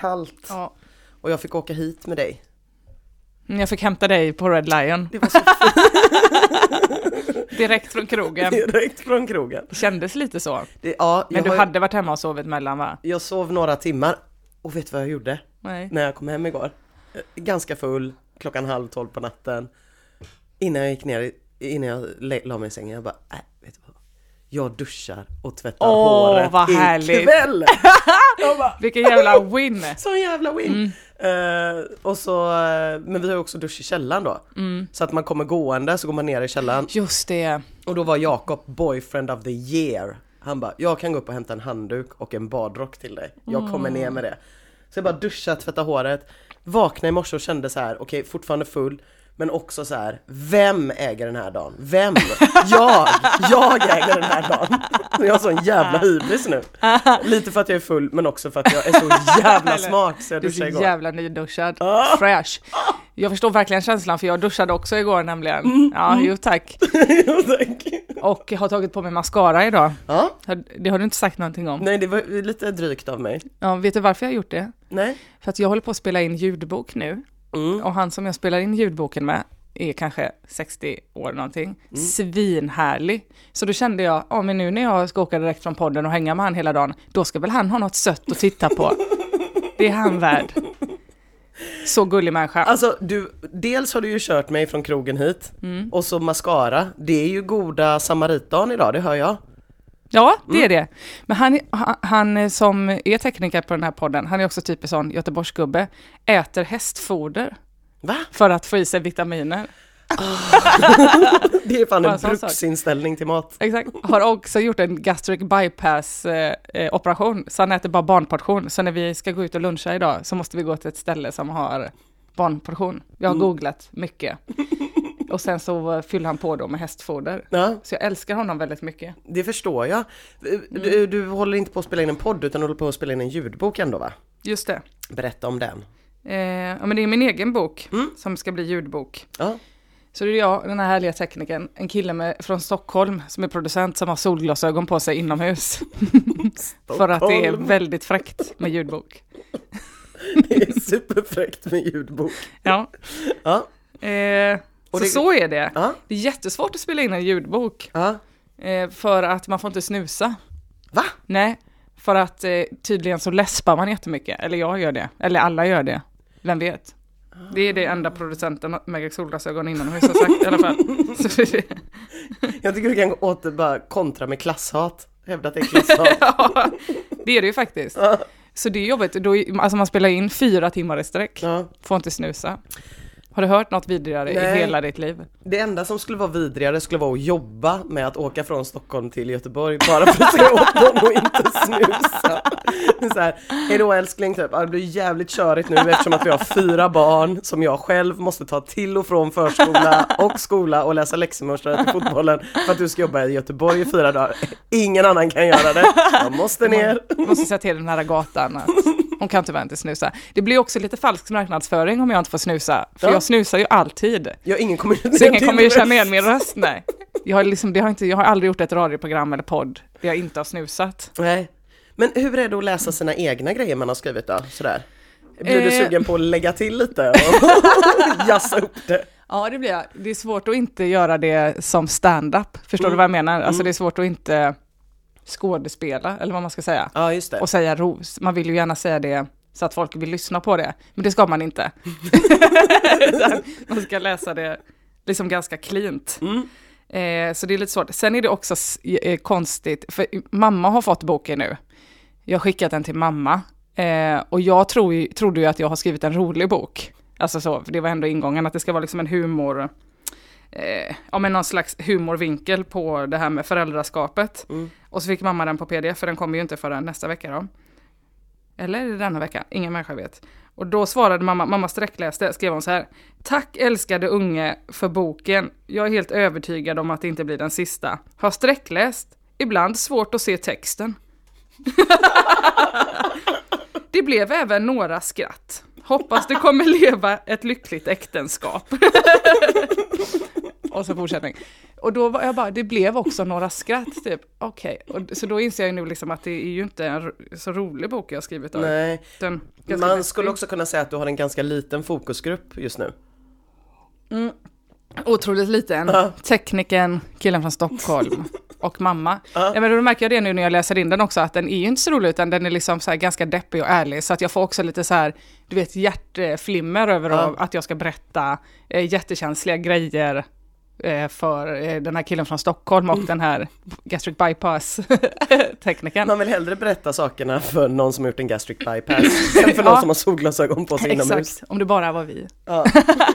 så rövkallt. Ja. Och jag fick åka hit med dig. Jag fick hämta dig på Red Lion. Det var så Direkt från krogen. direkt från krogen. Det kändes lite så. Det, ja, Men du har- hade varit hemma och sovit mellan va? jag sov några timmar. Och vet du vad jag gjorde? Nej. När jag kom hem igår? Eh, Ganska full, klockan halv tolv på natten. Innan jag gick ner, innan jag la- mig i sängen, jag bara, äh? Jag duschar och tvättar Åh, håret vad härligt. ikväll! bara, Vilken jävla win! Sån jävla win! Eh, och så, eh, men vi har också dusch i källaren då. Så att man kommer gående så går man ner i källaren. Just det. Och då var Jakob boyfriend of the year. Han bara, jag kan gå upp och hämta en handduk och en badrock till dig. Jag kommer ner med det. Så jag bara duscha, tvätta håret. Vaknade i morse och kände så här, okej fortfarande full. Men också så här, vem äger den här dagen? Vem? Jag! Jag äger den här dagen! Jag har sån jävla hybris nu. Lite för att jag är full men också för att jag är så jävla smart så jag Du är duschade så igår. jävla nyduschad. Ah. Fresh. Jag förstår verkligen känslan för jag duschade också igår nämligen. Mm. Ja, jo tack. Jo, tack. Och jag har tagit på mig mascara idag. Ja, Det har du inte sagt någonting om. nej det var lite drygt av mig. Ja, vet du varför jag har gjort det? Nej. För att jag håller på att spela in ljudbok nu. Mm. Och han som jag spelar in ljudboken med är kanske 60 år någonting. Svinhärlig. Så då kände jag, ja men nu när jag ska åka direkt från podden och hänga med han hela dagen, då ska väl han ha något sött att titta på. Det är han värd. Så gullig människa. Alltså du, dels har du ju kört mig från krogen hit och så mascara. Det är ju goda samaritdagen idag, det hör jag. Ja, det är det. Men han, han, som är tekniker på den här podden, han är också typ en sån Göteborgsgubbe, äter hästfoder Va? för att få i sig vitaminer. Det är fan en bruksinställning till mat. Exakt. Har också gjort en gastric bypass eh, eh, operation, så han äter bara barnportion. Så när vi ska gå ut och luncha idag så måste vi gå till ett ställe som har barnportion. Jag har googlat mycket. Och sen så eh, fyller han på då med hästfoder. Ja, Så jag älskar honom väldigt mycket. det förstår jag. Mm. Du, du håller inte på att spela in en podd utan håller på att spela in en ljudbok ändå va? Just det. Berätta om den. Eh, ja, men det är min egen bok Mm. som ska bli ljudbok. Ja. Så det är jag, den här härliga teknikern, en kille med, från Stockholm som är producent som har solglasögon på sig inomhus. För att det är väldigt fräckt med ljudbok. Det är superfräckt med ljudbok. Ja. Ja, Eh, Och så det- så är det. ja, Det är jättesvårt att spela in en ljudbok. ja. Eh, för att man får inte snusa. Va? Nej, för att eh, tydligen så läspar man jättemycket. Eller jag gör det. Eller alla gör det. Vem vet? Det är det enda producenten med solglasögon inomhus har sagt i alla fall. Jag tycker du kan åter bara kontra med klasshat. Hävda att det är klasshat. ja, det är det ju faktiskt. Så det är jobbigt. Då, alltså man spelar in fyra timmar i sträck. Ja. Får inte snusa. Har du hört något vidrigare Nej. i hela ditt liv? Det enda som skulle vara vidrigare skulle vara att jobba med att åka från Stockholm till Göteborg bara för att säga åt någon att inte snusa. Så här, hejdå älskling typ, det blir jävligt körigt nu eftersom att vi har fyra barn som jag själv måste ta till och från förskola och skola och läsa läxor och till fotbollen för att du ska jobba i Göteborg i fyra dagar. Ingen annan kan göra det. Jag måste ner. Jag måste säga till den här gatan att hon kan tyvärr inte snusa. Det blir också lite falsk marknadsföring om jag inte får snusa. För Ja. jag snusar ju alltid. Ja, ingen kommer Så ingen kommer ju känna igen min röst, nej. Jag har, liksom, det har inte, jag har aldrig gjort ett radioprogram eller podd där jag inte har snusat. Nej. Men hur är det att läsa sina egna grejer man har skrivit då? Sådär. Blir du Eh. sugen på att lägga till lite och jassa upp det? Ja, det blir jag. Det är svårt att inte göra det som stand-up. Förstår du vad jag menar? Alltså det är svårt att inte skådespela, eller vad man ska säga. Ja, just det. Och säga ros. Man vill ju gärna säga det så att folk vill lyssna på det. Men det ska man inte. Man ska läsa det liksom ganska cleant. Mm. Eh, så det är lite svårt. Sen är det också eh, konstigt, för mamma har fått boken nu. Jag har skickat den till mamma. Eh, och jag tror, trodde ju att jag har skrivit en rolig bok. Alltså så, för det var ändå ingången, att det ska vara liksom en humor, eh, ja men någon slags humorvinkel på det här med föräldraskapet. Mm. Och så fick mamma den på pdf, för den kommer ju inte förrän nästa vecka då. Eller är det denna vecka? Ingen människa vet. Och då svarade mamma, mamma sträckläste, skrev hon så här. Tack älskade unge för boken. Jag är helt övertygad om att det inte blir den sista. Har sträckläst. Ibland svårt att se texten. det blev även några skratt. Hoppas det kommer leva ett lyckligt äktenskap. Och så fortsättning. Och då var jag bara, det blev också några skratt typ. Okej, okay. så då inser jag nu liksom att det är ju inte en så rolig bok jag har skrivit. Då. Nej, Den, man skulle också kunna säga att du har en ganska liten fokusgrupp just nu. Mm. Otroligt liten. Uh. Tekniken, killen från Stockholm och mamma. Uh. Ja, men då märker jag det nu när jag läser in den också, att den är ju inte så rolig, utan den är liksom så ganska deppig och ärlig. Så att jag får också lite så här, du vet, hjärtflimmer över uh. att jag ska berätta eh, jättekänsliga grejer för eh, den här killen från Stockholm och den här gastric bypass-teknikern. Man vill hellre berätta sakerna för någon som har gjort en gastric bypass än för någon ja. som har solglasögon på sig inomhus. Exakt, om det bara var vi. Ja.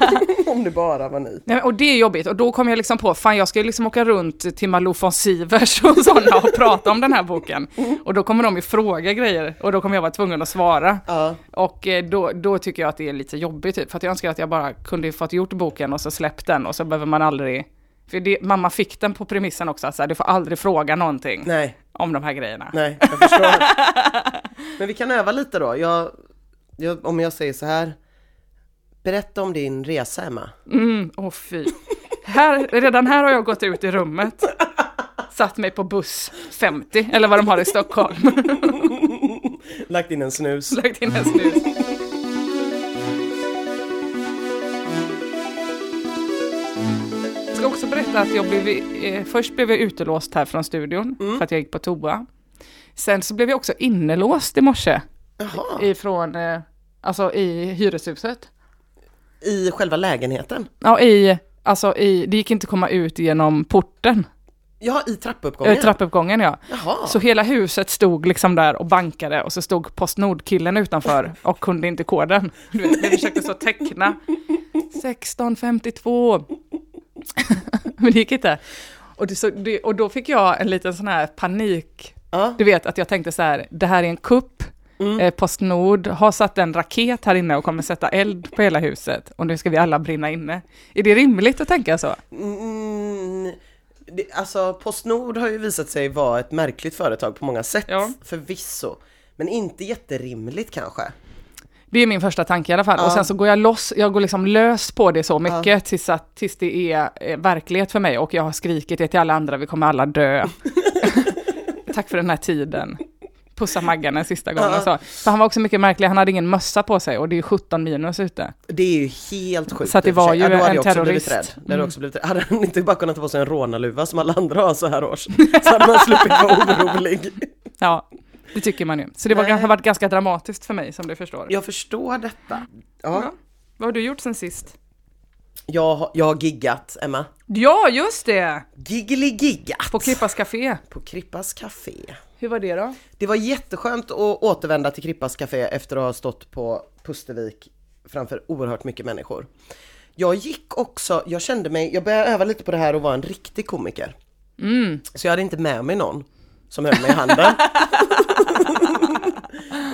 om det bara var ni. Nej, och det är jobbigt och då kom jag liksom på, fan jag ska ju liksom åka runt till Malou von Sivers och sådana och prata om den här boken. Och då kommer de ju fråga grejer och då kommer jag vara tvungen att svara. Ja. Och eh, då, då tycker jag att det är lite jobbigt typ, för att jag önskar att jag bara kunde fått gjort boken och så släppt den och så behöver man aldrig för det, mamma fick den på premissen också, att så här, du får aldrig fråga någonting Nej. om de här grejerna. Nej, jag förstår. Men vi kan öva lite då. Jag, jag, om jag säger så här. Berätta om din resa, Emma. Mm, åh fy. Här, redan här har jag gått ut i rummet. Satt mig på buss 50, eller vad de har i Stockholm. Lagt in en snus. Lagt in en snus. Berätta att jag blev, eh, först blev jag utelåst här från studion mm. för att jag gick på toa. Sen så blev jag också innelåst i morse. Jaha. Ifrån, eh, alltså i hyreshuset. I själva lägenheten? Ja, i, alltså i, det gick inte att komma ut genom porten. Ja, i trappuppgången? I trappuppgången ja. Jaha. Så hela huset stod liksom där och bankade och så stod Postnord-killen utanför och kunde inte koden. Du vet, vi försökte så teckna. 1652. Men det gick inte. Och, det, så, det, och då fick jag en liten sån här panik. Ja. Du vet att jag tänkte så här, det här är en kupp. Mm. Eh, Postnord har satt en raket här inne och kommer sätta eld på hela huset. Och nu ska vi alla brinna inne. Är det rimligt att tänka så? Mm, det, alltså Postnord har ju visat sig vara ett märkligt företag på många sätt. Ja. Förvisso. Men inte jätterimligt kanske. Det är min första tanke i alla fall. Ja. Och sen så går jag loss, jag går liksom lös på det så mycket ja. tills, att, tills det är eh, verklighet för mig och jag har skrikit det till alla andra, vi kommer alla dö. Tack för den här tiden. Pussa Maggan en sista gång ja. så. För han var också mycket märklig, han hade ingen mössa på sig och det är 17 minus ute. Det är ju helt sjukt. Så det var ju ja, en terrorist. Det hade, också blivit rädd. hade han inte bara kunnat ta på sig en rånarluva som alla andra har så här års, så hade man sluppit vara orolig. Ja, det tycker man ju. Så det var, har varit ganska dramatiskt för mig som du förstår. Jag förstår detta. Ja. ja. Vad har du gjort sen sist? Jag, jag har giggat, Emma. Ja, just det! Giggly-giggat! På Krippas Café. På Krippas Café. Hur var det då? Det var jätteskönt att återvända till Krippas Café efter att ha stått på Pustervik framför oerhört mycket människor. Jag gick också, jag kände mig, jag började öva lite på det här och vara en riktig komiker. Mm. Så jag hade inte med mig någon som höll mig i handen.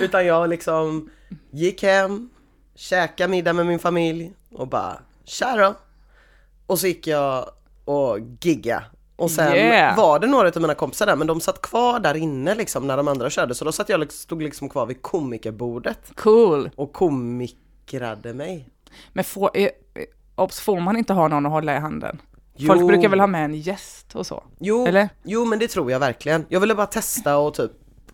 Utan jag liksom gick hem, käkade middag med min familj och bara tja då. Och så gick jag och gigga och sen yeah. var det några av mina kompisar där men de satt kvar där inne liksom när de andra körde så då satt jag, stod liksom kvar vid komikerbordet. Cool! Och komikrade mig. Men får, är, obs, får man inte ha någon att hålla i handen? Jo. Folk brukar väl ha med en gäst och så? Jo, Eller? jo men det tror jag verkligen. Jag ville bara testa och typ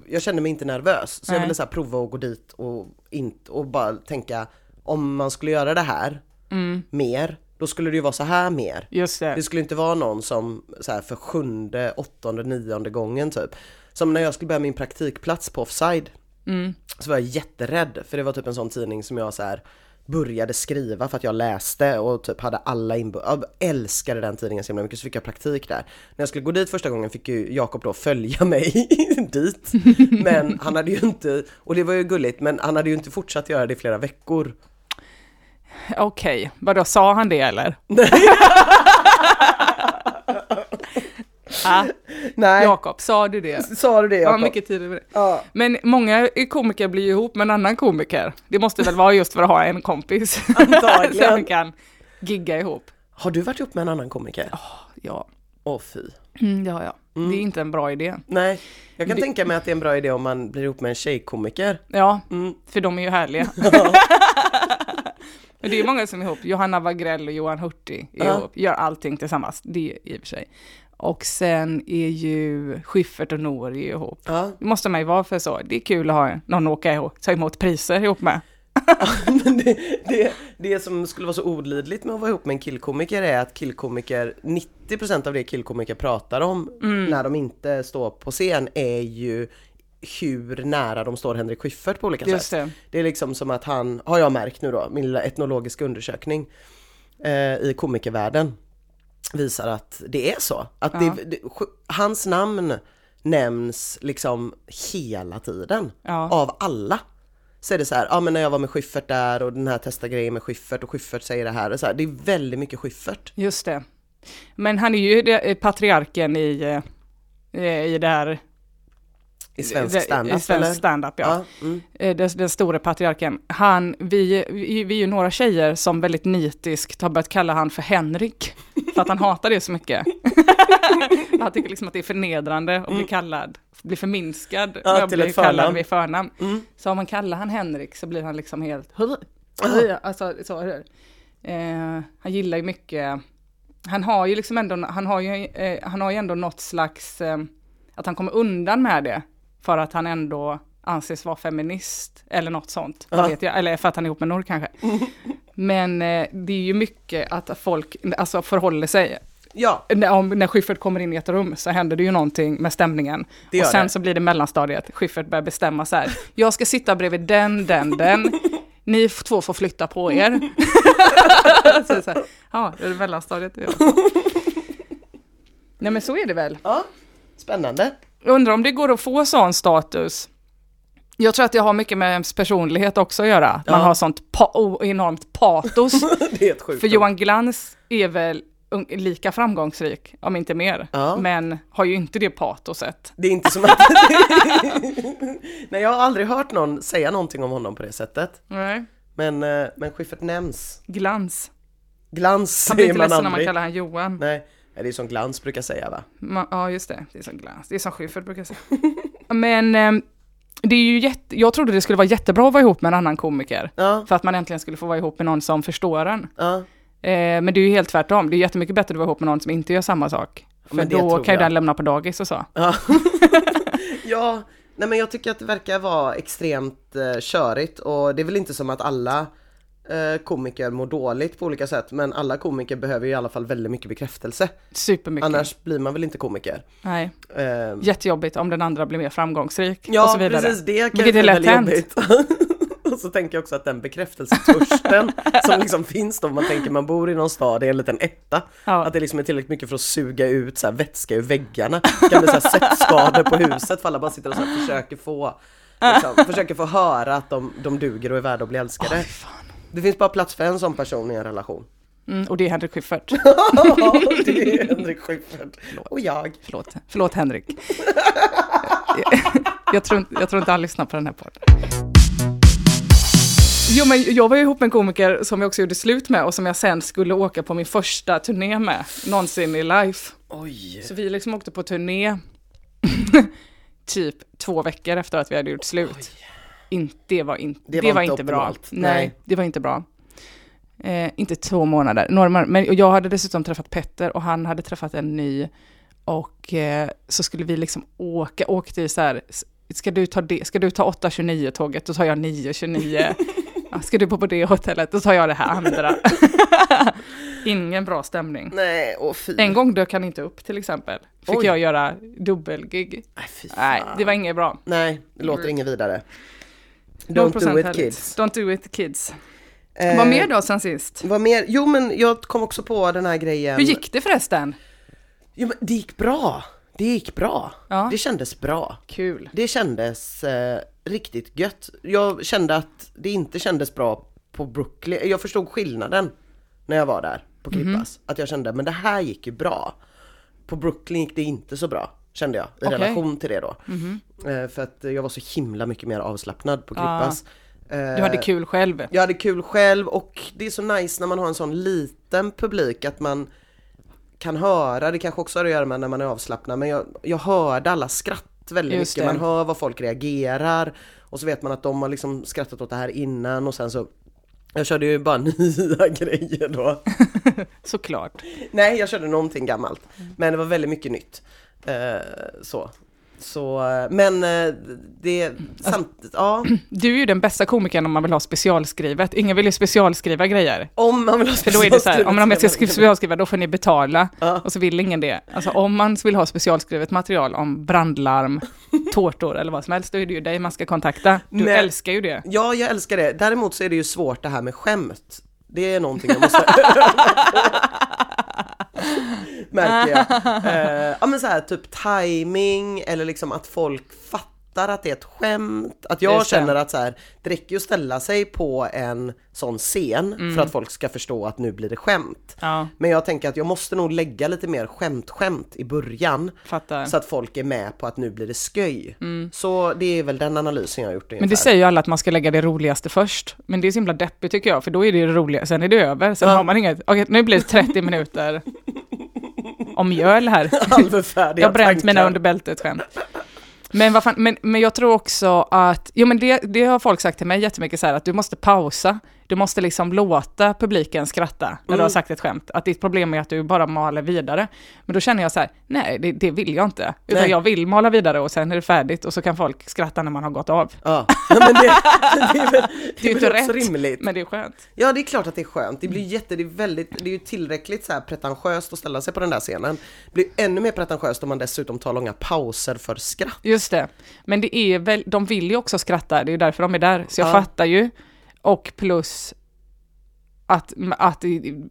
jag kände mig inte nervös. Så Nej. jag ville så här prova att gå dit och, inte, och bara tänka om man skulle göra det här mm. mer, då skulle det ju vara så här mer. Just det. det skulle inte vara någon som så här för sjunde, åttonde, nionde gången typ. Som när jag skulle börja min praktikplats på Offside. Mm. Så var jag jätterädd för det var typ en sån tidning som jag så här började skriva för att jag läste och typ hade alla. Jag älskade den tidningen så himla mycket så fick jag praktik där. När jag skulle gå dit första gången fick ju Jakob då följa mig dit. Men han hade ju inte, och det var ju gulligt, men han hade ju inte fortsatt göra det i flera veckor. Okej, okay. vadå sa han det eller? Ah, Nej. Jakob, sa du det? Sa du det Jakob? Ja, mycket tid med det. Ja. Men många komiker blir ju ihop med en annan komiker. Det måste väl vara just för att ha en kompis. Antagligen. Som kan gigga ihop. Har du varit ihop med en annan komiker? Oh, ja. Åh oh, fy. Mm, ja, ja. Mm. Det är inte en bra idé. Nej, jag kan det... tänka mig att det är en bra idé om man blir ihop med en tjejkomiker. Ja, mm. för de är ju härliga. Men det är många som är ihop. Johanna Wagrell och Johan Hurtig är Ja. ihop. Gör allting tillsammans. Det är i och för sig. Och sen är ju Schyffert och ju ihop. Ja, Det måste man ju vara för så. Det är kul att ha någon att åka ihop, ta emot priser ihop med. men det, det, det som skulle vara så olidligt med att vara ihop med en killkomiker är att killkomiker, 90% av det killkomiker pratar om när de inte står på scen är ju hur nära de står Henrik Schyffert på olika Just sätt. det. Det är liksom som att han, har jag märkt nu då, min lilla etnologiska undersökning eh, i komikervärlden visar att det är så. Att Ja. det, det, hans namn nämns liksom hela tiden Ja. av alla. Så är det så här, ja men när jag var med Schyffert där och den här testa grejen med Schyffert och Schyffert säger det här och så här. Det är väldigt mycket Schyffert. Just det. Men han är ju det- patriarken i, eh, i det här... I svensk standup I svensk standup, ja. Ja, mm. Eh, Den, den stora patriarken. Han, vi, vi, vi är ju några tjejer som väldigt nitiskt har börjat kalla han för Henrik. För att han hatar det så mycket. han tycker liksom att det är förnedrande att bli kallad, bli förminskad Mm. Ja, med att till bli ett förnamn. kallad vid förnamn. Mm. Så om man kallar han Henrik så blir han liksom helt... Alltså, så, eh, han gillar ju mycket... Han har ju liksom ändå, han har ju, eh, han har ju ändå något slags... Eh, att han kommer undan med det. För att han ändå anses vara feminist. Eller något sånt. Ja. Vet jag, eller för att han är ihop med Nour kanske. Men eh, det är ju mycket att folk alltså, förhåller sig. Ja, om, när Schyffert kommer in i ett rum så händer det ju någonting med stämningen. Och sen det. så blir det mellanstadiet. Schyffert börjar bestämma så här. Jag ska sitta bredvid den, den, den. Ni två får flytta på er. så så här, ja, det är mellanstadiet. Ja. Nej men så är det väl. ja. Spännande. Undrar om det går att få sån status. Jag tror att det har mycket med ens personlighet också att göra. Man Ja. har sånt pa- oh, enormt patos. det är ett sjukt För. Johan Glans är väl lika framgångsrik, om inte mer, Ja. men har ju inte det patoset. Det är inte som att... Nej, jag har aldrig hört någon säga någonting om honom på det sättet. Nej. Men, eh, men Schyffert nämns. Glans. Glans Han blir säger inte man ledsen när man kallar han Johan. Nej, Nej, det är som glans brukar säga va? Ma- ja, just det. Det är som glans. Det är som Schyffert brukar säga. men ehm, det är ju jätte... Jag trodde det skulle vara jättebra att vara ihop med en annan komiker. Ja, För att man äntligen skulle få vara ihop med någon som förstår en. ja. Eh, men det är ju helt tvärtom. Det är jättemycket bättre att vara ihop med någon som inte gör samma sak. För då kan ju den lämna på dagis och så. Ja. ja, nej men jag tycker att det verkar vara extremt eh, körigt och det är väl inte som att alla komiker mår dåligt på olika sätt men alla komiker behöver ju i alla fall väldigt mycket bekräftelse. Supermycket. Annars blir man väl inte komiker. Nej. Eh, Jättejobbigt om den andra blir mer framgångsrik. och ja, så vidare. precis det Vilket kanske är är väldigt hänt. jobbigt. och så tänker jag också att den bekräftelsetörsten som liksom finns då, man tänker man bor i någon stad i en liten etta, Ja. att det liksom är tillräckligt mycket för att suga ut så här vätska ur väggarna. Det kan bli så här på huset för alla bara sitter och så försöker få liksom, försöker få höra att de, de duger och är värda att bli älskade. Fan. Det finns bara plats för en sån person i en relation. Mm, och det är Henrik Schyffert. det är Henrik Schyffert. Och jag. Förlåt, förlåt Henrik. jag, tror, jag tror inte han lyssnar på den här podden. Jo, men jag var ju ihop med en komiker som jag också gjorde slut med och som jag sen skulle åka på min första turné med, någonsin i life. Oj. Så vi liksom åkte på turné typ två veckor efter att vi hade gjort slut. In, det var, in, Det det var inte inte bra. Nej, Nej. det var inte bra. Eh, inte två månader, några månader. Men jag hade dessutom träffat Petter och han hade träffat en ny. Och eh, så skulle vi liksom åka, åkte i så här, ska du ta, det, ska du ta 8.29 tåget, då tar jag 9.29. Ja, ska du bo på det hotellet, då tar jag det här andra. Ingen bra stämning. Nej, åh fy. En gång dök han inte upp till exempel. Fick Oj. jag göra dubbelgig. Nej, Nej, det var inget bra. Nej, det låter inget vidare. 0% Don't do it härligt. kids. Don't do it kids. Eh, Vad mer då sen sist? Vad mer? Jo men jag kom också på den här grejen. Hur gick det förresten? Jo men det gick bra. Det gick bra. Ja. Det kändes bra. Kul. Det kändes eh, riktigt gött. Jag kände att det inte kändes bra på Brooklyn. Jag förstod skillnaden när jag var där på Mhm. Klippas. Att jag kände, men det här gick ju bra. På Brooklyn gick det inte så bra, kände jag, i. Mhm. relation till det då. Eh, för att jag var så himla mycket mer avslappnad på. Klippas. Du hade kul själv. Jag hade kul själv och det är så nice när man har en sån liten publik att man kan höra, det kanske också har att göra med när man är avslappnad, men jag, jag hörde alla skratt väldigt Just mycket. det. Man hör vad folk reagerar och så vet man att de har liksom skrattat åt det här innan och sen så Jag körde ju bara nya grejer då. Såklart. Nej, jag körde någonting gammalt. Men det var väldigt mycket nytt. Eh, så. Så, eh, men eh, det, samt, ja, Du är ju den bästa komikern om man vill ha specialskrivet. Ingen vill ju specialskriva grejer. om man vill ha För då är det så här, om man ska specialskrivet- specialskriva då får ni betala. Ja. Och så vill ingen det. Alltså om man vill ha specialskrivet material om brandlarm, tårtor eller vad som helst, då är det ju dig man ska kontakta. Du Men- älskar ju det. Ja, jag älskar det. Däremot så är det ju svårt det här med skämt. Det är någonting jag måste Märker jag. Eh, ja men så här, typ timing eller liksom att folk fattar att det är ett skämt. Att jag känner att så här, det räcker ju att ställa sig på en sån scen för att folk ska förstå att nu blir det skämt. Ja, Men jag tänker att jag måste nog lägga lite mer skämt-skämt i början. fattar. Så att folk är med på att nu blir det sköj. Så det är väl den analysen jag har gjort ungefär. Men det säger ju alla att man ska lägga det roligaste först. Men det är så himla deppigt tycker jag, för då är det roliga, sen är det över. Sen Ja. har man inget, okej nu blir det 30 minuter om mjöl här. Jag har bränt mina under bältet skämt. Men, vad fan, men, men jag tror också att, jo men det, det har folk sagt till mig jättemycket så här att du måste pausa. Du måste liksom låta publiken skratta när du Mm. har sagt ett skämt. Att ditt problem är att du bara maler vidare. Men då känner jag så här, nej det, det vill jag inte. Utan Nej. jag vill mala vidare och sen är det färdigt och så kan folk skratta när man har gått av. Ja, ja men det, det är väl, Det är ju väl inte rätt, rimligt. men det är skönt. Ja, det är klart att det är skönt. Det blir jätte, det är väldigt, det är ju tillräckligt så här pretentiöst att ställa sig på den där scenen. Det blir ännu mer pretentiöst om man dessutom tar långa pauser för skratt. Just det. Men det är väl, de vill ju också skratta, det är ju därför de är där. Så jag Ja. fattar ju. Och plus att, att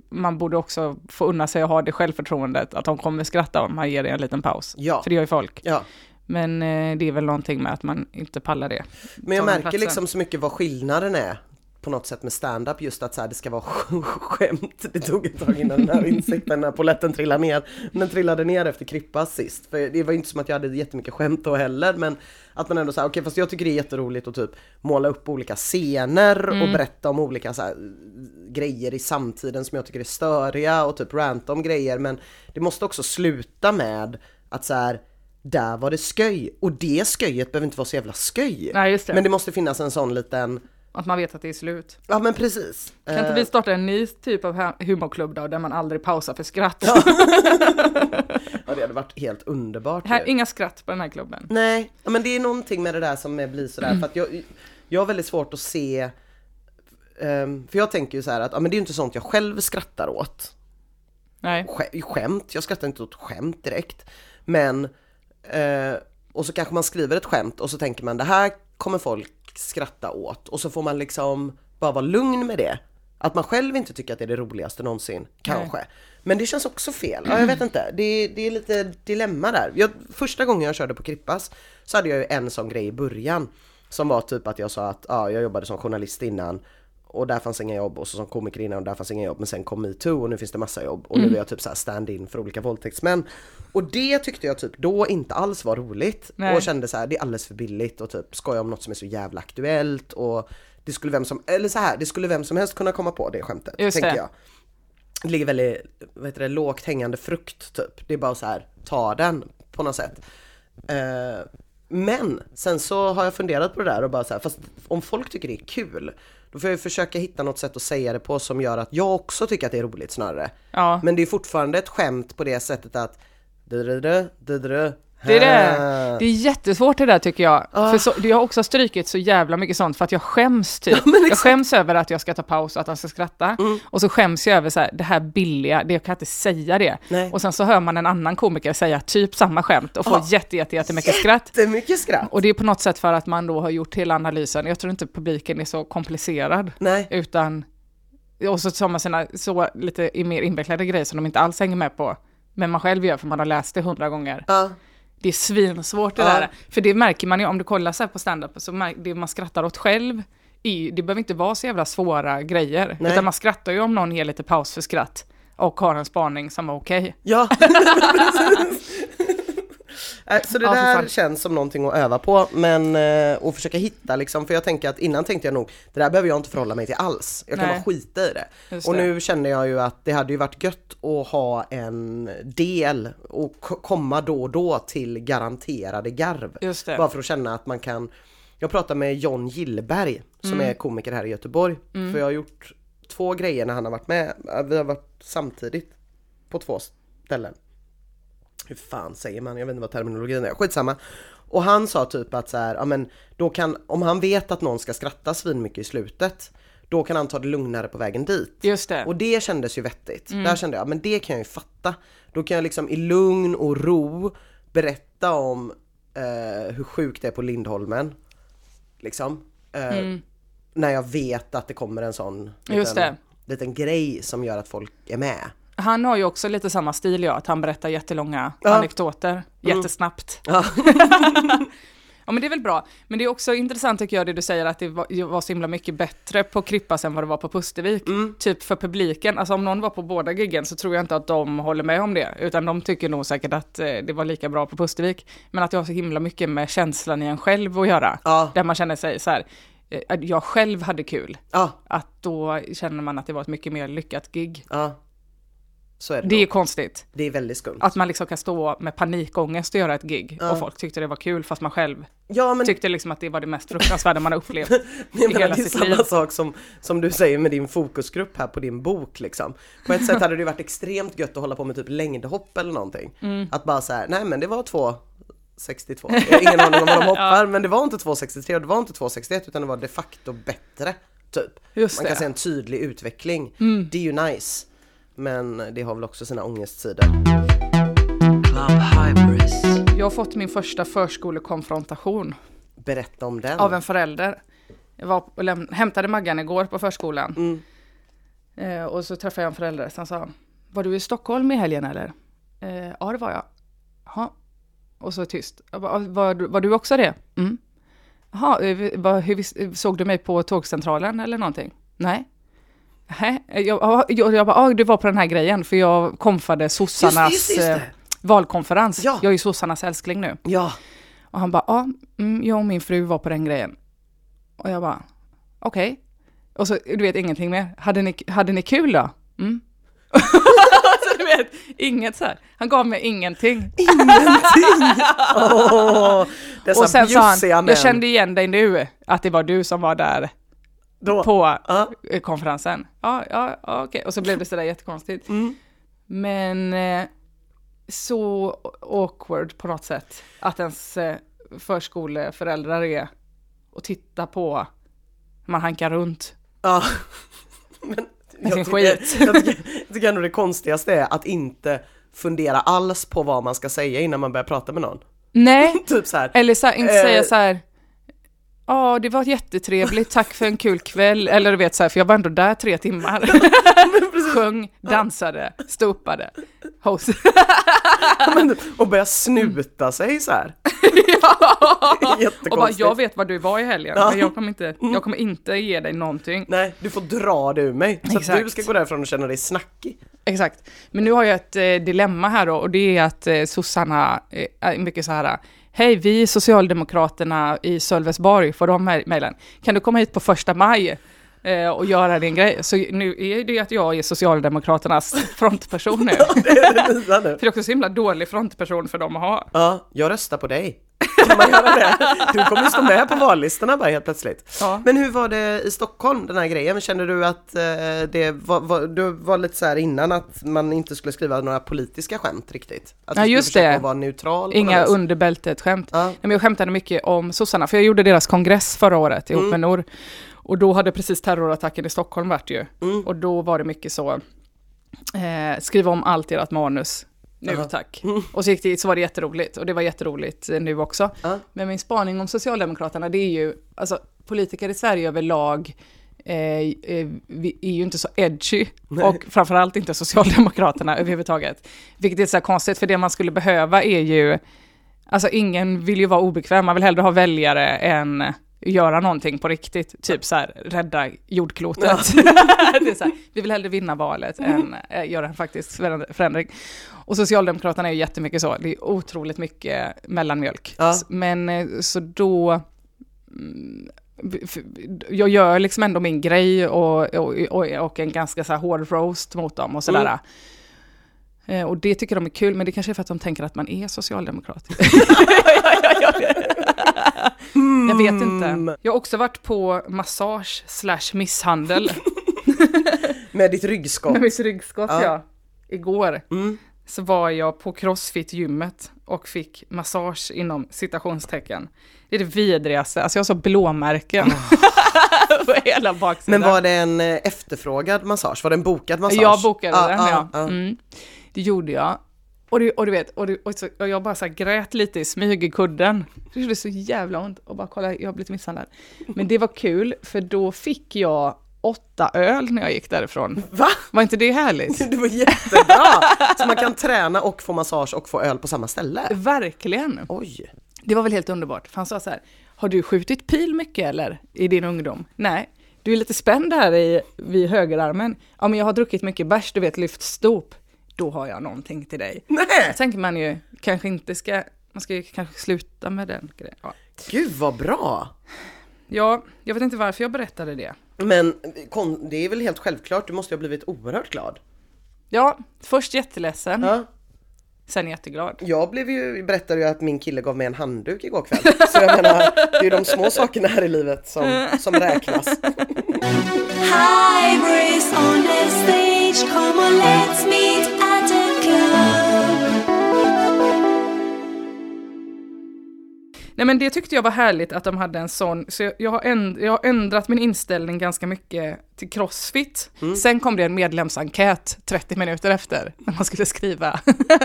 man borde också få unna sig att ha det självförtroendet, att de kommer skratta om man ger det en liten paus. Ja. För det gör ju folk. Ja, Men eh, det är väl någonting med att man inte pallar det. men jag märker platsen. liksom så mycket vad skillnaden är på något sätt med stand-up just att så här, det ska vara skämt. Det tog ett tag innan den här insikten när poletten trillade ner. Men den trillade ner efter Krippas sist. För det var inte som att jag hade jättemycket skämt då heller men att man ändå säger okej fast jag tycker det är jätteroligt att typ måla upp olika scener och berätta om olika så här, grejer i samtiden som jag tycker är störiga och typ ranta om grejer men det måste också sluta med att så här där var det sköj och det sköjet behöver inte vara så jävla sköj. Nej, just det. Men det måste finnas en sån liten, Att man vet att det är slut. ja men precis. Kan inte Eh, vi starta en ny typ av hu- humorklubb då, där man aldrig pausar för skratt? Ja det hade varit helt underbart Här, inga skratt på den här klubben. Nej, ja, men det är någonting med det där som är- blir sådär för att jag, jag har väldigt svårt att se ehm, för jag tänker ju så här att ja, men det är ju inte sånt jag själv skrattar åt. Nej. Sk- skämt, jag skrattar inte åt skämt direkt. Men, eh, och så kanske man skriver ett skämt och så tänker man det här kommer folk skratta åt och så får man liksom bara vara lugn med det. Att man själv inte tycker att det är det roligaste någonsin, kanske. Men det känns också fel, ja, jag vet inte. Det, det är lite dilemma där. Jag, första gången jag körde på Krippas så hade jag ju en sån grej i början. Som var typ att jag sa att ja, jag jobbade som journalist innan och där fanns inga jobb och så som komiker innan och där fanns inga jobb men sen kom metoo och nu finns det massa jobb och nu är jag typ så här stand-in för olika våldtäktsmän. Och det tyckte jag typ då inte alls var roligt Nej. och kände så här det är alldeles för billigt och typ skoja om något som är så jävla aktuellt och det skulle vem som, eller så här, det skulle vem som helst kunna komma på det skämtet, Just tänker det. jag. Det ligger väldigt, vad heter det, lågt hängande frukt typ. Det är bara så här, ta den på något sätt. Eh, men sen så har jag funderat på det där och bara så här, fast om folk tycker det är kul, då får jag försöka hitta något sätt att säga det på som gör att jag också tycker att det är roligt snarare. Ja. Men det är fortfarande ett skämt på det sättet att Det är det. Det är jättesvårt det där tycker jag. Ah. För så, jag har också strykit så jävla mycket sånt för att jag skäms typ. men jag skäms över att jag ska ta paus och att han ska skratta. Mm. Och så skäms jag över så här, det här billiga, det jag kan inte säga det. Nej. Och sen så hör man en annan komiker säga typ samma skämt och får Ah. jätte, jätte, jättemycket skratt. Det är mycket skratt. Och det är på något sätt för att man då har gjort hela analysen. Jag tror inte publiken är så komplicerad. Nej. Utan, och så tar man sina så lite mer invecklade grejer som de inte alls hänger med på. Men man själv gör för man har läst det hundra gånger. Ja. Det är svinsvårt det Ja. där. För det märker man ju om du kollar så här på stand-up, så det man skrattar åt själv, är, det behöver inte vara så jävla svåra grejer. Nej. Utan man skrattar ju om någon ger lite paus för skratt och har en spaning som är okej. Ja, Äh, Så det Ja, där känns som någonting att öva på, men eh, och försöka hitta liksom, för jag tänker att innan tänkte jag nog, det där behöver jag inte förhålla mig till alls. Jag kan Nej. bara skita i det. Just Och det. nu känner jag ju att det hade ju varit gött att ha en del och komma då och då till garanterade garv. Just det. Bara för att känna att man kan Jag pratade med John Gillberg som Mm. är komiker här i Göteborg. För jag har gjort två grejer när han har varit med. Vi har varit samtidigt på två ställen. Hur fan säger man? Jag vet inte vad terminologin är. Skitsamma. Och han sa typ att så här, ja men då kan, om han vet att någon ska skratta svin mycket i slutet, då kan han ta det lugnare på vägen dit. Just det. Och det kändes ju vettigt. Där kände jag, men det kan jag ju fatta. Då kan jag liksom i lugn och ro berätta om eh, hur sjukt det är på Lindholmen. Liksom. Eh, När jag vet att det kommer en sån liten, liten grej som gör att folk är med. Han har ju också lite samma stil ja, att han berättar jättelånga Ja. anekdoter jättesnabbt. Ja. Ja men det är väl bra. Men det är också intressant tycker jag det du säger att det var, var så himla mycket bättre på Krippas än vad det var på Pustervik. Mm. Typ för publiken, alltså om någon var på båda giggen så tror jag inte att de håller med om det. Utan de tycker nog säkert att eh, det var lika bra på Pustervik. Men att det har så himla mycket med känslan i en själv att göra. Ja. Där man känner sig så här, eh, jag själv hade kul. Ja, Att då känner man att det var ett mycket mer lyckat gig. ja. Det, Det är konstigt. det är väldigt skumt. Att man liksom kan stå med panikångest och göra ett gig Ja. och folk tyckte det var kul fast man själv Ja men tyckte liksom att det var det mest fruktansvärda man har upplevt i menar, hela det är sitt samma liv. sak som, som du säger med din fokusgrupp här på din bok liksom. På ett sätt hade det varit extremt gött att hålla på med typ längdhopp eller någonting. Mm. Att bara så här, nej men det var två 62. Jag har ingen aning om vad de hoppar, men det var inte 2,63 och det var inte 2,61 utan det var de facto bättre. Typ. Just Man kan det. se en tydlig utveckling. Det är ju nice. Men det har väl också sina ångestsidor. Jag har fått min första förskolekonfrontation Berätta om den. av en förälder. Jag var och läm- hämtade Maggan igår på förskolan. Mm. Eh, och så träffade jag en förälder som sa, var du i Stockholm i helgen eller? Eh, ja, det var jag. Jaha. Och så tyst. Bara, var, du- var du också det? Mm. Jaha, eh, hur, såg du mig på tågcentralen eller någonting? Nej. Nej, jag, ja, jag, jag bara, ah, du var på den här grejen, för jag konfade sossarnas Just just just eh, det. valkonferens. Ja. Jag är ju sossarnas älskling nu. Ja. Och han bara, ja, mm, jag och min fru var på den grejen. Och jag bara, okej. Och så, du vet, ingenting mer. Hade ni, hade ni kul då? Mm. alltså, du vet, inget så här. Han gav mig ingenting. Ingenting! Åh, dessa och sen sa han, jag kände igen dig nu, att det var du som var där Då. på eh, konferensen. Ja, ja, ja okej. Och så blev det sådär jättekonstigt. Mm. Men eh, så awkward på något sätt att ens eh, förskoleföräldrar är och titta på man hankar runt. Ja. Men sin tycker, skit. jag, tycker, jag tycker ändå det konstigaste är att inte fundera alls på vad man ska säga innan man börjar prata med någon. Nej, Typ så här. eller så, här, inte Eh. säga så här. Ja, det var jättetrevligt, tack för en kul kväll. Eller du vet så här, för jag var ändå där tre timmar. Sjöng, dansade, ståuppade, host. och börja snuta sig så här. ja. Och bara, jag vet vad du var i helgen, Ja. men jag kommer, inte, jag kommer inte ge dig någonting. Nej, du får dra det ur mig. Så att Exakt. du ska gå därifrån och känna dig snackig. Exakt. Men nu har jag ett eh, dilemma här då, och det är att eh, sossarna eh, är mycket så här, hej, vi är Socialdemokraterna i Sölvesborg, får de här mejlen. Kan du komma hit på första maj eh, och göra din grej? Så nu är det att jag är Socialdemokraternas frontperson nu. Det är det nya nu. För det är också så himla dålig frontperson för dem att ha. Ja, jag röstar på dig. Kan man göra det? Du kommer ju stå med på vallistorna bara helt plötsligt. Ja. Men hur var det i Stockholm, den här grejen? Kände du att eh, det var, var, du var lite så här innan att man inte skulle skriva några politiska skämt riktigt? Att Ja, just det. vara neutral Inga något vis? under bältet-skämt. Ja. Nej, men jag skämtade mycket om sossarna, för jag gjorde deras kongress förra året ihop Mm. med Nor. Och då hade precis terrorattacken i Stockholm varit ju. Mm. Och då var det mycket så, eh, skriva om allt ert manus. Nu Jaha. tack. Och så, gick det, så var det jätteroligt, och det var jätteroligt eh, nu också. Ja. Men min spaning om Socialdemokraterna, det är ju, alltså politiker i Sverige överlag eh, eh, vi är ju inte så edgy, och framförallt inte Socialdemokraterna överhuvudtaget. Vilket är så här konstigt, för det man skulle behöva är ju, alltså ingen vill ju vara obekväm, man vill hellre ha väljare än göra någonting på riktigt, typ så här rädda jordklotet. det är så här, vi vill hellre vinna valet än göra en faktisk föränd- förändring. Och Socialdemokraterna är ju jättemycket så, det är otroligt mycket mellanmjölk. Ja. Men eh, så då, mm, jag gör liksom ändå min grej och, och, och, och en ganska så hård roast mot dem och sådär. Eh, Och det tycker de är kul, men det kanske är för att de tänker att man är socialdemokrat. Jag vet inte. Jag har också varit på massage slash misshandel. Med ditt ryggskott. Med mitt ryggskott Ja. ja. Igår Mm. Så var jag på crossfit-gymmet och fick massage inom citationstecken. Det är det vidrigaste, alltså jag har så blåmärken på hela baksidan. Men var det en eh, efterfrågad massage? Var det en bokad massage? Jag bokade Ah, den, ah, ja. ah. Mm. Det gjorde jag. Och, det, och du vet, och, det, och, så, och jag bara så grät lite i smyg i kudden. Det gjorde så jävla ont och bara kolla, jag har blivit misshandlad. Men det var kul, för då fick jag åtta öl när jag gick därifrån. Va? Var inte det härligt? Det var jättebra! Så man kan träna och få massage och få öl på samma ställe? Verkligen. Oj! Det var väl helt underbart. För han sa så här, har du skjutit pil mycket eller i din ungdom? Nej. Du är lite spänd här i, vid högerarmen. Ja, men jag har druckit mycket bärs, du vet, lyft stop. Då har jag någonting till dig. Nej! Då tänker man ju, kanske inte ska, man ska ju kanske sluta med den grejen. Ja. Gud vad bra! ja, jag vet inte varför jag berättade det. Men det är väl helt självklart, du måste ju ha blivit oerhört glad. Ja, först jätteledsen, Ja. sen jätteglad. Jag blev ju, berättade ju att min kille gav mig en handduk igår kväll. Så jag menar, det är ju de små sakerna här i livet som, som räknas. Hybris on the stage, come on, let's meet Nej men det tyckte jag var härligt att de hade en sån, så jag, jag, har, änd, jag har ändrat min inställning ganska mycket till crossfit. Sen kom det en medlemsenkät 30 minuter efter, när man skulle skriva.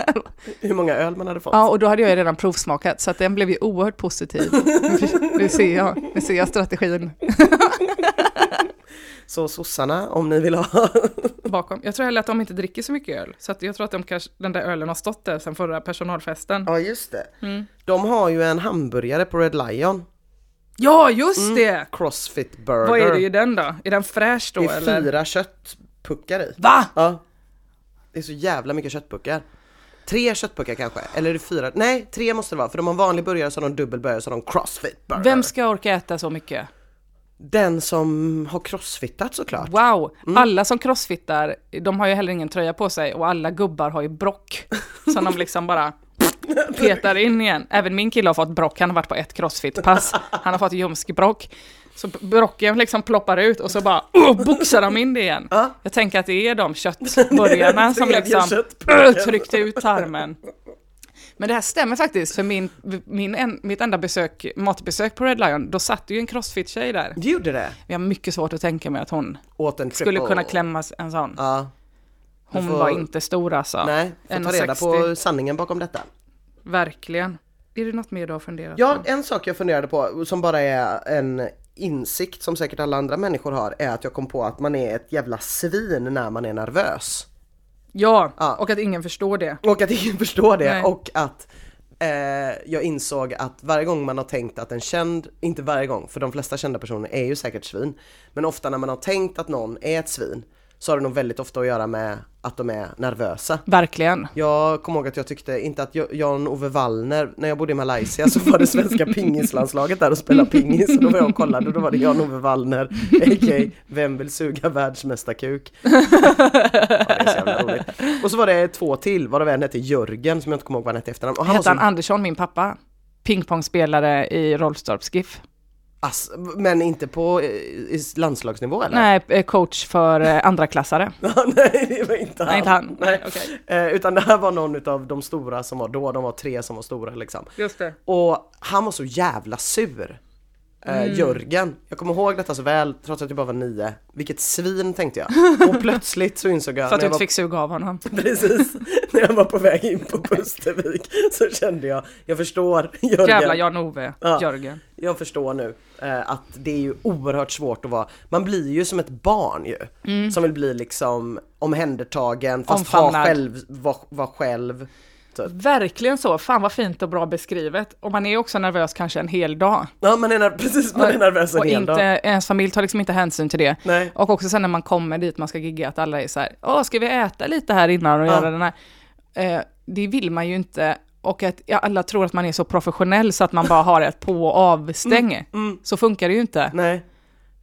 Hur många öl man hade fått. ja, och då hade jag redan provsmakat, så att den blev ju oerhört positiv. Nu ser jag, nu ser jag strategin Så sossarna, om ni vill ha. bakom. Jag tror heller att de inte dricker så mycket öl, så jag tror att de kanske, den där ölen har stått där sen förra personalfesten. Ja just det. De har ju en hamburgare på Red Lion. Ja, just det! Crossfit burger. Vad är det i den då? Är den fräsch då Det är eller? fyra köttpuckar i. Va? Ja. Det är så jävla mycket köttpuckar. Tre köttpuckar kanske, eller är det fyra? Nej, tre måste det vara, för de har vanlig burgare, så har de dubbel burgare, så har de crossfit burger. Vem ska orka äta så mycket? Den som har crossfittat såklart. Wow, alla som crossfittar, de har ju heller ingen tröja på sig och alla gubbar har ju brock som de liksom bara petar in igen. Även min kille har fått brock, han har varit på ett crossfit-pass. Han har fått ljumskbrock. Så brocken liksom ploppar ut och så bara uh, boxar de in det igen. Ja. Jag tänker att det är de köttburgarna som liksom tryckte ut tarmen. Men det här stämmer faktiskt, för min, min en, mitt enda besök, matbesök på Red Lion, då satt ju en crossfit-tjej där. Det gjorde det. Jag har mycket svårt att tänka mig att hon skulle kunna klämmas en sån. Ja. Hon får- var inte stor alltså. Nej, får ta reda 1,60. på sanningen bakom detta. Verkligen. Är det något mer du har funderat Ja, på? en sak jag funderade på som bara är en insikt som säkert alla andra människor har är att jag kom på att man är ett jävla svin när man är nervös. Ja, Ja. och att ingen förstår det. Och att ingen förstår det Nej. och att eh, jag insåg att varje gång man har tänkt att en känd, inte varje gång, för de flesta kända personer är ju säkert svin, men ofta när man har tänkt att någon är ett svin så har det nog väldigt ofta att göra med att de är nervösa. Verkligen. Jag kommer ihåg att jag tyckte inte att Jan-Ove Wallner, när jag bodde i Malaysia så var det svenska pingislandslaget där och spelade pingis och då var jag och kollade och då var det Jan-Ove Wallner, a.k.a. Vem vill suga världsmästarkuk? Ja, det är så jävla roligt. Och så var det två till, varav en hette Jörgen som jag inte kommer ihåg vad han hette efternamn. Och han Hette han så, Andersson, min pappa? Pingpongspelare i Rolfstorps GIF. Ass, men inte på eh, landslagsnivå eller? Nej, eh, coach för eh, andraklassare. Nej det var inte han. Nej, inte han. Nej. Okej. Eh, utan det här var någon av de stora som var då, de var tre som var stora liksom. Just det. Och han var så jävla sur. Eh, Jörgen, jag kommer ihåg detta så väl trots att jag bara var nio. Vilket svin tänkte jag. Och plötsligt så insåg jag, För att när du inte var, fick suga av honom. precis, när jag var på väg in på Pustervik så kände jag, jag förstår Jörgen. Jävla Jan-Ove, Ja. Jörgen. Jag förstår nu eh, att det är ju oerhört svårt att vara, man blir ju som ett barn ju. Som vill bli liksom omhändertagen fast ha själv, vara var själv. Verkligen så, fan vad fint och bra beskrivet. Och man är också nervös kanske en hel dag. Ja man är, precis, man är nervös en och hel inte, dag. ens familj tar liksom inte hänsyn till det. Nej. Och också sen när man kommer dit man ska gigga att alla är så här, åh ska vi äta lite här innan och Ja. göra den här. Eh, det vill man ju inte. Och att alla tror att man är så professionell så att man bara har ett på och avstäng. Mm, Så funkar det ju inte. Nej.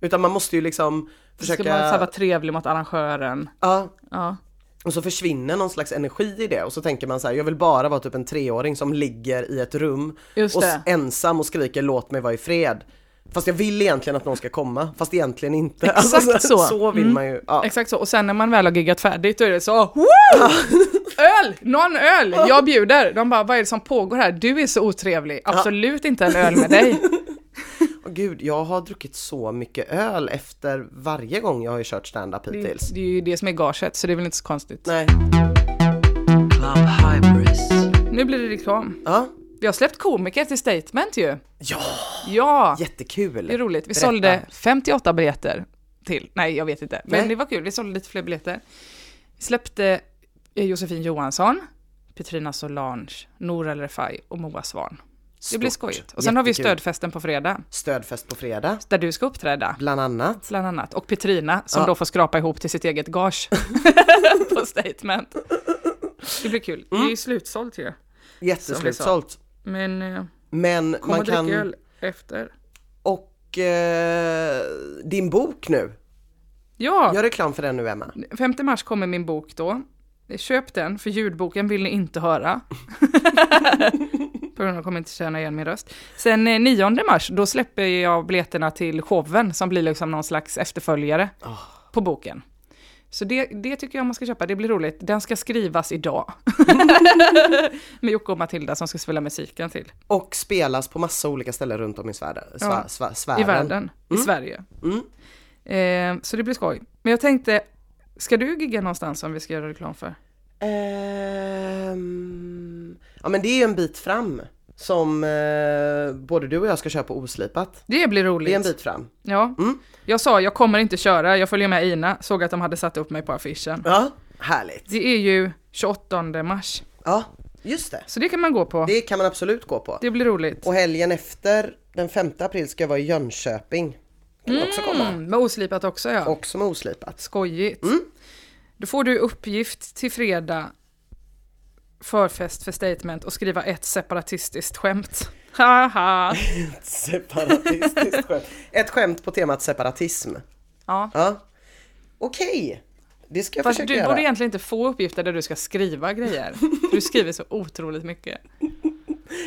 Utan man måste ju liksom Ska försöka... man så här vara trevlig mot arrangören. Ja, Ja. Och så försvinner någon slags energi i det och så tänker man så här, jag vill bara vara typ en treåring som ligger i ett rum och ensam och skriker låt mig vara i fred. Fast jag vill egentligen att någon ska komma, fast egentligen inte. Alltså, Exakt så. Så vill Mm. man ju. Ja. Exakt så, och sen när man väl har giggat färdigt då är det så Woo! Öl! Någon öl! Jag bjuder! De bara, vad är det som pågår här? Du är så otrevlig. Absolut inte en öl med dig. Åh, Gud, jag har druckit så mycket öl efter varje gång jag har kört stand-up Det, hittills. det är ju det som är gaget, så det är väl inte så konstigt. Nej. Nu blir det reklam. Ja. Vi har släppt komiker till Statement ju. Ja, Ja! jättekul. Det är roligt. Vi Berätta. sålde 58 biljetter till. Nej, jag vet inte. Men Nej. det var kul. Vi sålde lite fler biljetter. Vi släppte eh, Josefin Johansson, Petrina Solange, Nour El Refai och Moa Svan. Det blir Stort. skojigt. Och sen har vi Jättekul. stödfesten på fredag, Stödfest på fredag, där du ska uppträda. bland annat. Bland annat. Och Petrina som Ja. då får skrapa ihop till sitt eget gage på statement. Det blir kul. Det är ju slutsålt ju. Jätteslutsålt. Men eh, Men kom man och kan... öl efter. Och eh, din bok nu. Ja, Gör reklam för den nu Emma. 5 mars kommer min bok då. Köp den, för ljudboken vill ni inte höra. På grund av att jag kommer inte känna igen min röst. Sen eh, 9 mars, då släpper jag biljetterna till showen som blir liksom någon slags efterföljare på boken. Så det, det tycker jag man ska köpa, det blir roligt. Den ska skrivas idag. Med Jocke och Matilda som ska spela musiken till. Och spelas på massa olika ställen runt om i Sverige. Sva, Ja. sva, sfären. I världen, i Sverige. Mm. Eh, så det blir skoj. Men jag tänkte, ska du gigga någonstans som vi ska göra reklam för? Ehm, ja men det är ju en bit fram. Som eh, både du och jag ska köra på oslipat. Det blir Det roligt. är en bit fram. Ja, Mm. jag sa jag kommer inte köra, jag följer med Ina, såg att de hade satt upp mig på affischen. Ja, härligt. Det är ju 28 mars, Ja, just det. så det kan man gå på. Det, Det kan man absolut gå på. blir roligt. Och helgen efter, den 5 april, ska jag vara i Jönköping. Kan du också komma. Mm, med oslipat också ja. Också med oslipat. Skojigt. Mm. Då får du uppgift till fredag, förfest för statement och skriva ett separatistiskt skämt. Haha. Separatistiskt skämt. Ett skämt på temat separatism. Ja. Ja. Okej. Det ska jag Fast försöka du göra. borde egentligen inte få uppgifter där du ska skriva grejer. Du skriver så otroligt mycket.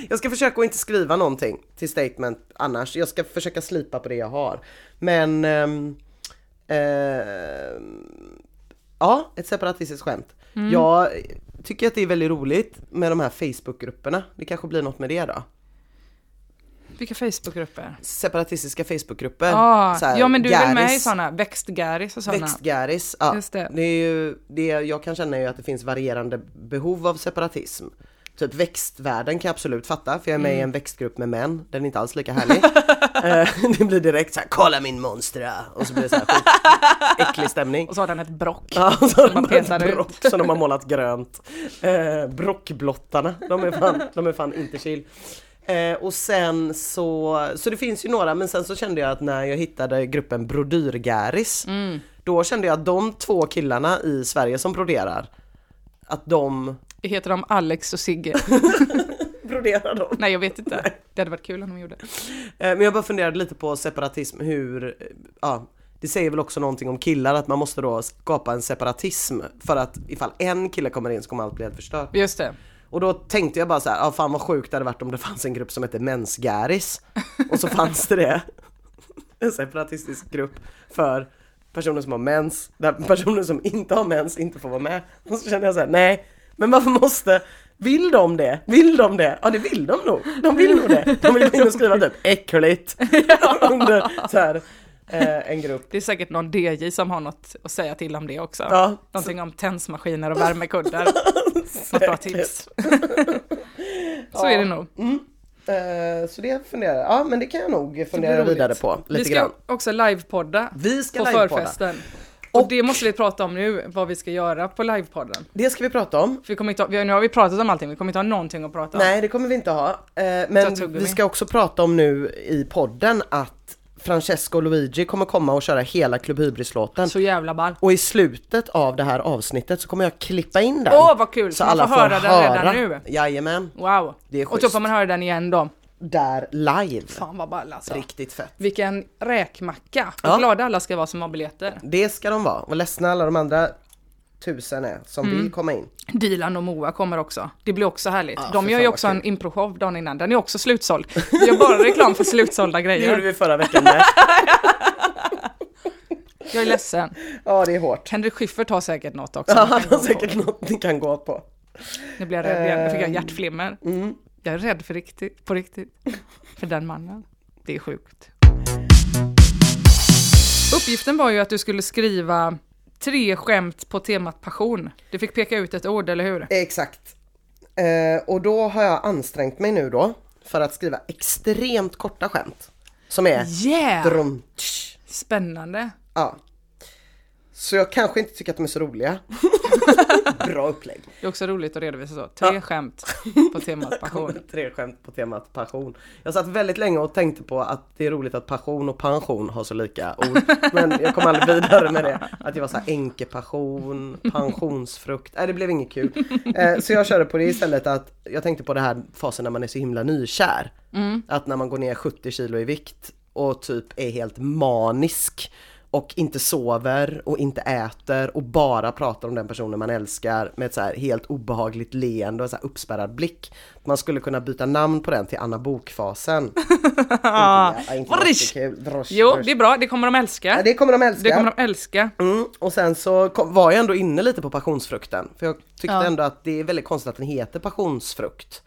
Jag ska försöka att inte skriva någonting till statement annars. Jag ska försöka slipa på det jag har. Men... ehm, ehm, ja, ett separatistiskt skämt. Mm. Jag tycker att det är väldigt roligt med de här Facebookgrupperna. Det kanske blir något med det då. Vilka Facebookgrupper? Separatistiska Facebookgrupper. Ah, här, ja men du är väl med i sådana, växtgäris och sådana? Växtgäris. Ja, Just det. det. är ju, det jag kan känna är ju att det finns varierande behov av separatism. Typ växtvärlden kan jag absolut fatta, för jag är med Mm. i en växtgrupp med män, den är inte alls lika härlig. Eh, det blir direkt så här: kolla min monstra! Och så blir det så här skit, äcklig stämning. Och så har den ett brock. Ja, och så har man de bara petar ett ut. brock som de har målat grönt. Eh, brockblottarna, de är fan, de är fan inte chill. Eh, och sen så, så det finns ju några, men sen så kände jag att när jag hittade gruppen Brodyrgäris, Mm. då kände jag att de två killarna i Sverige som broderar, att de Heter de Alex och Sigge? broderar dem. Nej jag vet inte. Det hade varit kul om de gjorde. Eh, Men jag bara funderade lite på separatism, hur, eh, ja, det säger väl också någonting om killar att man måste då skapa en separatism för att ifall en kille kommer in så kommer allt bli helt förstört. Just det. Och då tänkte jag bara så här, ja fan vad sjukt det hade varit om det fanns en grupp som hette Mensgäris. Och så fanns det det. En separatistisk grupp för personer som har mens, där personer som inte har mens inte får vara med. Och så kände jag så här, nej, men varför måste, vill de det? Vill de det? Ja det vill de nog. De vill nog det. De vill gå in och skriva typ äckligt under så här, eh, en grupp. Det är säkert någon DJ som har något att säga till om det också. Ja, Någonting om tensmaskiner och värmekuddar. Något bra tips. Så är det nog. Eh, så det funderar ja men det kan jag nog fundera vidare på lite Vi ska grann. också livepodda Vi ska på livepodda. förfesten. Och, det måste vi prata om nu, vad vi ska göra på livepodden. Det ska vi prata om. För vi kommer inte vi nu har vi pratat om allting, vi kommer inte ha någonting att prata om. Nej det kommer vi inte ha. Eh, men vi ska också prata om nu i podden att Francesco och Luigi kommer komma och köra hela Club Hybris-låten. Så jävla ball. Och i slutet av det här avsnittet så kommer jag klippa in den. Åh vad kul! så Så man alla får höra den redan nu. Jajamän, Wow. Det är och då schysst. får man höra den igen då. Där live. Fan vad ball alltså. Riktigt fett. Vilken räkmacka. Ja. Vad glada alla ska vara som har biljetter. Det ska de vara. Och ledsna alla de andra tusen är som Mm. vill komma in. Dilan och Moa kommer också. Det blir också härligt. Ja, De gör ju också en improshow dagen innan. Den är också slutsåld. Vi gör bara reklam för slutsålda Det gjorde grejer. vi förra veckan med. Jag är ledsen. Ja, det är hårt. Henrik Schyffert har säkert något också. Ja, han har gå på. säkert något ni kan gå på. Nu blir jag rädd igen. Nu fick jag Ehm, hjärtflimmer. Mm. Jag är rädd för riktigt, på riktigt. För den mannen. Det är sjukt. Uppgiften var ju att du skulle skriva tre skämt på temat passion. Du fick peka ut ett ord, eller hur? Exakt. Eh, och då har jag ansträngt mig nu då för att skriva extremt korta skämt. Som är Yeah! drum. Spännande. Ja. Så jag kanske inte tycker att de är så roliga. Bra upplägg. Det är också roligt att redovisa så. Tre Ja. skämt på temat passion. Tre skämt på temat passion. Jag satt väldigt länge och tänkte på att det är roligt att passion och pension har så lika ord. Men jag kom aldrig vidare med det. Att det var så här änkepassion, pensionsfrukt. Nej det blev inget kul. Eh, så jag körde på det istället att jag tänkte på det här fasen när man är så himla nykär. Att när man går ner 70 kilo i vikt och typ är helt manisk och inte sover och inte äter och bara pratar om den personen man älskar med ett så här helt obehagligt leende och så här uppspärrad blick. Man skulle kunna byta namn på den till Anna Bokfasen. inte, ja, inte. Drosh, Jo, det är bra. Det kommer de älska. Ja, det kommer de älska. Det kommer de älska. Mm, och sen så kom, var jag ändå inne lite på passionsfrukten. För jag tyckte Ja. ändå att det är väldigt konstigt att den heter passionsfrukt.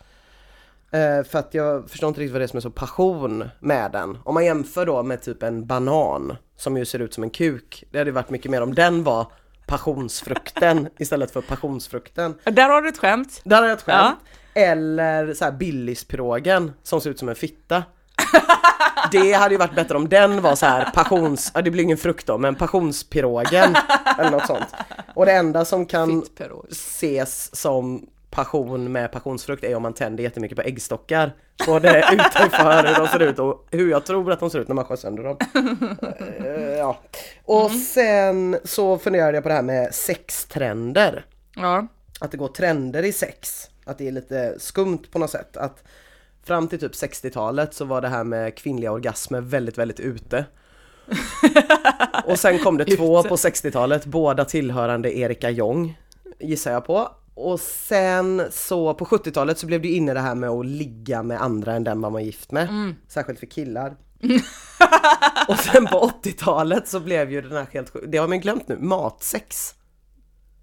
Eh, för att jag förstår inte riktigt vad det är som är så passion med den. Om man jämför då med typ en banan som ju ser ut som en kuk. Det hade ju varit mycket mer om den var passionsfrukten istället för passionsfrukten. Där har du ett skämt. Där har jag ett skämt. Eller så här Billispirogen som ser ut som en fitta. Det hade ju varit bättre om den var så här passions, ja det blir ingen frukt då, men passionspirogen eller något sånt. Och det enda som kan ses som passion med passionsfrukt är om man tänder jättemycket på äggstockar. Både utanför hur de ser ut och hur jag tror att de ser ut när man skär sönder dem. Eh, ja. Och sen så funderade jag på det här med sextrender Ja. att det går trender i sex. Att det är lite skumt på något sätt. Att fram till typ 60-talet så var det här med kvinnliga orgasmer väldigt, väldigt ute. Och sen kom det två på 60-talet, båda tillhörande Erika Jong, gissar jag på. Och sen så på 70-talet så blev det ju inne det här med att ligga med andra än den man var gift med. Särskilt för killar. och sen på 80-talet så blev ju den här helt det har man glömt nu, matsex.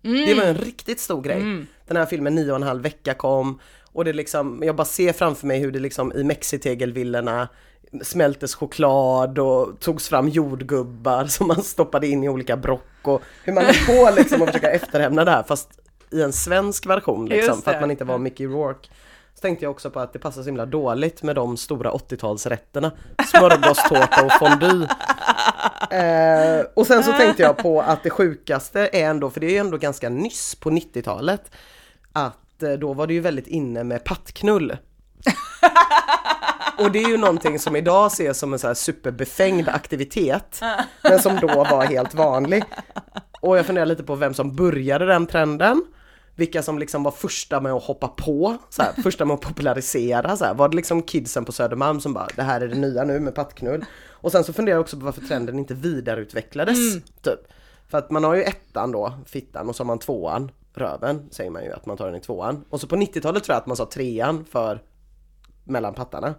Det var en riktigt stor grej. Den här filmen Nio och en halv vecka kom och det liksom, jag bara ser framför mig hur det liksom i mexitegelvillorna smältes choklad och togs fram jordgubbar som man stoppade in i olika brock och hur man höll på liksom att försöka efterhämna det här fast i en svensk version liksom för att man inte var Mickey Rourke. Så tänkte jag också på att det passar så himla dåligt med de stora 80-talsrätterna. Smörgåstårta och fondue. Eh, och sen så tänkte jag på att det sjukaste är ändå, för det är ju ändå ganska nyss på 90-talet, att eh, då var det ju väldigt inne med pattknull. Och det är ju någonting som idag ses som en så här superbefängd aktivitet, men som då var helt vanlig. Och jag funderar lite på vem som började den trenden. Vilka som liksom var första med att hoppa på, så här, första med att popularisera. Så här. Var det liksom kidsen på Södermalm som bara, det här är det nya nu med pattknull. Och sen så funderar jag också på varför trenden inte vidareutvecklades. Typ. För att man har ju ettan då, fittan, och så har man tvåan, röven, säger man ju att man tar den i tvåan. Och så på 90-talet tror jag att man sa trean för mellan pattarna.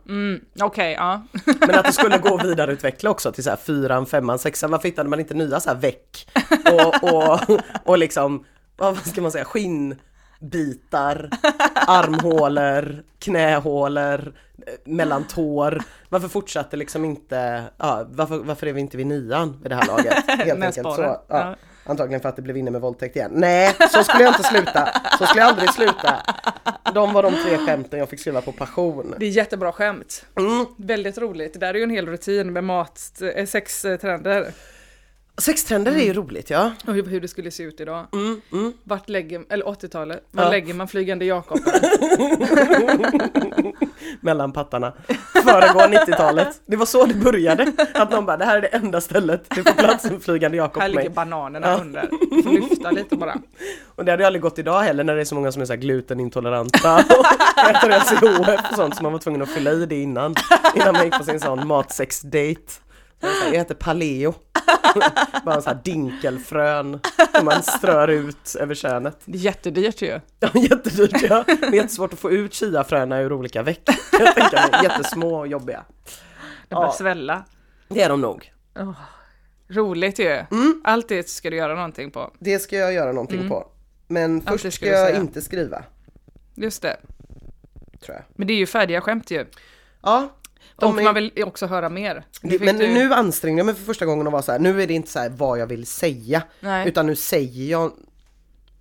Okej, ja. Men att det skulle gå att vidareutveckla också till så här fyran, femman, sexan. Varför hittade man inte nya så här väck? Och, och, och liksom, vad ska man säga, skinnbitar, armhålor, knähålor, eh, mellan tår. Varför fortsatte liksom inte, ja, varför, varför är vi inte vid nian vid det här laget? Helt enkelt så. Ja. Antagligen för att det blev inne med våldtäkt igen. Nej, så skulle jag inte sluta. Så skulle jag aldrig sluta. De var de tre skämten jag fick skriva på passion. Det är jättebra skämt. Mm. Väldigt roligt. Det där är ju en hel rutin med mat, eh, sextrender. Sextrender är ju roligt ja. Och hur, hur det skulle se ut idag. Mm, mm. Vart lägger, eller 80-talet, var Ja. lägger man flygande Jakob? mellan pattarna. Föregår 90-talet. Det var så det började. Att någon bara, det här är det enda stället. Det får plats en flygande Jakob Här ligger mig. bananerna Ja. under. Lyfta lite bara. Och det hade ju aldrig gått idag heller när det är så många som är så glutenintoleranta och äter LCHF och sånt så man var tvungen att fylla i det innan. Innan man gick på sin sån matsex-date. Jag heter Paleo. Bara sån här dinkelfrön som man strör ut över könet. Det är jättedyrt ju. Ja, jättedyrt ja. Det är jättesvårt att få ut chiafröna ur olika veck. Jag tänker mig, jättesmå och jobbiga. Det bara Ja. svälla. Det är de nog. Roligt ju. Mm. Allt det ska du göra någonting på. Det ska jag göra någonting på. Men först ska ska du jag inte skriva, Just det. tror jag. Men det är ju färdiga skämt ju. Ja, Får är- man väl också höra mer. Men du- nu ansträngde jag mig för första gången att vara så här. nu är det inte så här vad jag vill säga, Nej. utan nu säger jag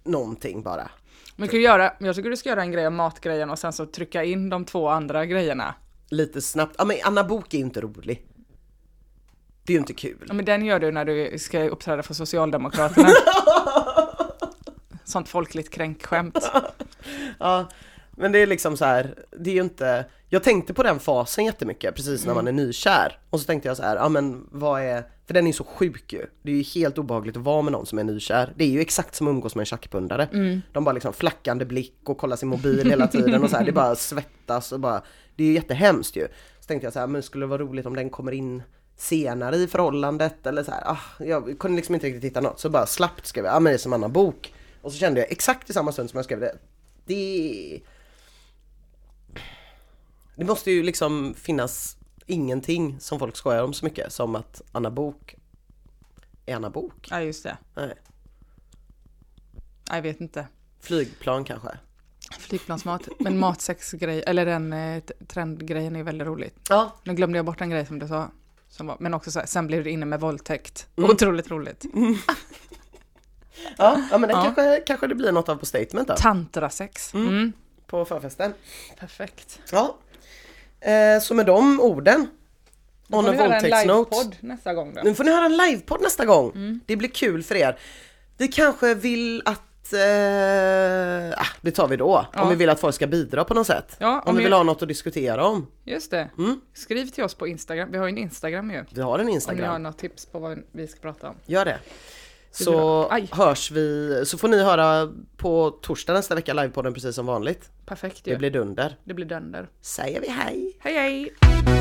någonting bara. Man kan göra, jag tycker du ska göra en grej om matgrejen och sen så trycka in de två andra grejerna. Lite snabbt. Ja men Anna Bok är inte rolig. Det är ju inte kul. Ja men den gör du när du ska uppträda för Socialdemokraterna. Sånt folkligt kränkskämt. Ja, men det är liksom så här, det är ju inte, jag tänkte på den fasen jättemycket precis när man är nykär. Och så tänkte jag så här, ja men vad är, för den är ju så sjuk ju. Det är ju helt obehagligt att vara med någon som är nykär. Det är ju exakt som att umgås med en tjackpundare. De bara liksom flackande blick och kollar sin mobil hela tiden och så här, det bara svettas och bara, det är ju jättehemskt ju. Så tänkte jag så här, men skulle det vara roligt om den kommer in senare i förhållandet eller så här, ah, jag kunde liksom inte riktigt hitta något så bara slappt skrev jag, ja men det är som Anna Bok. Och så kände jag exakt i samma stund som jag skrev det, det det måste ju liksom finnas ingenting som folk skojar om så mycket som att Anna Bok är Anna Bok. Ja just det. Nej. Jag vet inte. Flygplan kanske. Flygplansmat. Men matsexgrej, eller den eh, trendgrejen är väldigt roligt. Ja, Nu glömde jag bort en grej som du sa. Som var, men också så här, sen blev du inne med våldtäkt. Mm. Otroligt roligt. ja, ja men det Ja. Kanske, kanske det blir något av på statement då. Tantrasex. Mm. På förfesten. Perfekt. Ja. Eh, så med de orden. On a våldtäktsnote. livepodd nästa gång då. Nu får ni höra en livepodd nästa gång. Mm. Det blir kul för er. Vi kanske vill att, eh, ah, det tar vi då. Ja. Om vi vill att folk ska bidra på något sätt. Ja, om, om vi vi- vill ha något att diskutera om. Just det. Mm. Skriv till oss på Instagram. Vi har ju en Instagram ju. Vi har en Om ni har Instagram. något tips på vad vi ska prata om. Gör det. Det Så hörs vi, så får ni höra på torsdag nästa vecka livepodden precis som vanligt. Perfekt Det ju. blir dunder. det blir dönder. Säger vi hej! Hej hej!